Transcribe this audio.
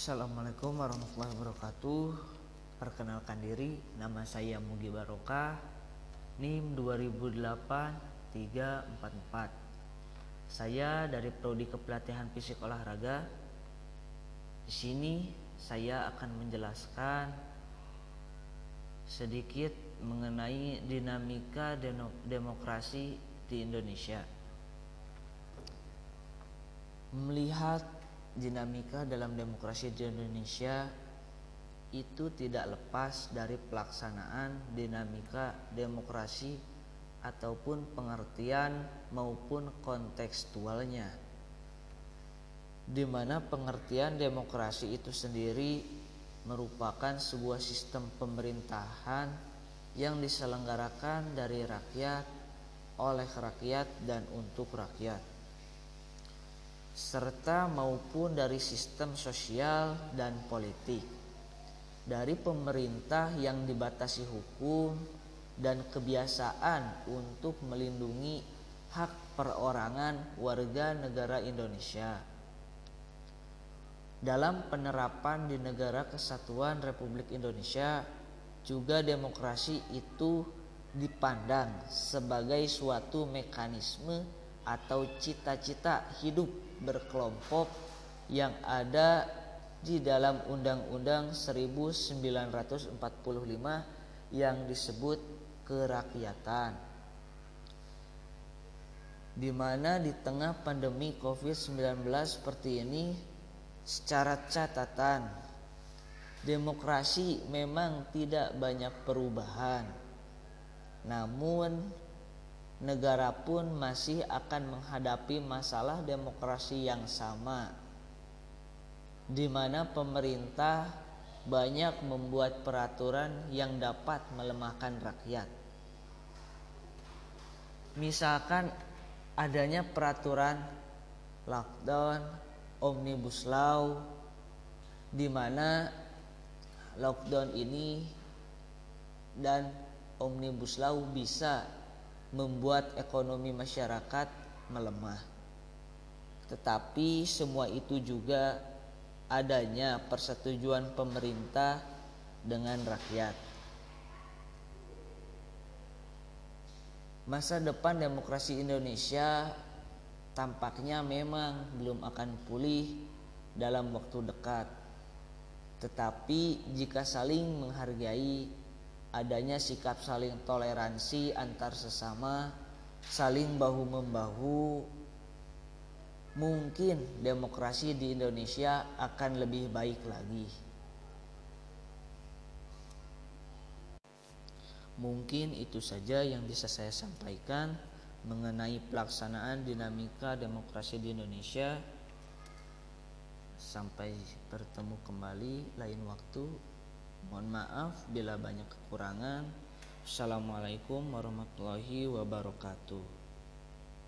Assalamualaikum warahmatullahi wabarakatuh. Perkenalkan diri, nama saya Mugi Barokah NIM 2008-344 Saya dari Prodi Kepelatihan Fisik Olahraga. Di sini saya akan menjelaskan sedikit mengenai dinamika demokrasi di Indonesia. Melihat dinamika dalam demokrasi di Indonesia itu tidak lepas dari pelaksanaan dinamika demokrasi ataupun pengertian maupun kontekstualnya di mana pengertian demokrasi itu sendiri merupakan sebuah sistem pemerintahan yang diselenggarakan dari rakyat oleh rakyat dan untuk rakyat serta maupun dari sistem sosial dan politik dari pemerintah yang dibatasi hukum dan kebiasaan untuk melindungi hak perorangan warga negara Indonesia. Dalam penerapan di negara kesatuan Republik Indonesia juga demokrasi itu dipandang sebagai suatu mekanisme atau cita-cita hidup berkelompok yang ada di dalam Undang-Undang 1945 yang disebut kerakyatan. Di mana di tengah pandemi Covid-19 seperti ini secara catatan demokrasi memang tidak banyak perubahan. Namun negara pun masih akan menghadapi masalah demokrasi yang sama di mana pemerintah banyak membuat peraturan yang dapat melemahkan rakyat. Misalkan adanya peraturan lockdown, omnibus law di mana lockdown ini dan omnibus law bisa membuat ekonomi masyarakat melemah. Tetapi semua itu juga adanya persetujuan pemerintah dengan rakyat. Masa depan demokrasi Indonesia tampaknya memang belum akan pulih dalam waktu dekat. Tetapi jika saling menghargai adanya sikap saling toleransi antar sesama, saling bahu-membahu, mungkin demokrasi di Indonesia akan lebih baik lagi. Mungkin itu saja yang bisa saya sampaikan mengenai pelaksanaan dinamika demokrasi di Indonesia. Sampai bertemu kembali lain waktu. Mohon maaf bila banyak kekurangan. Assalamualaikum warahmatullahi wabarakatuh.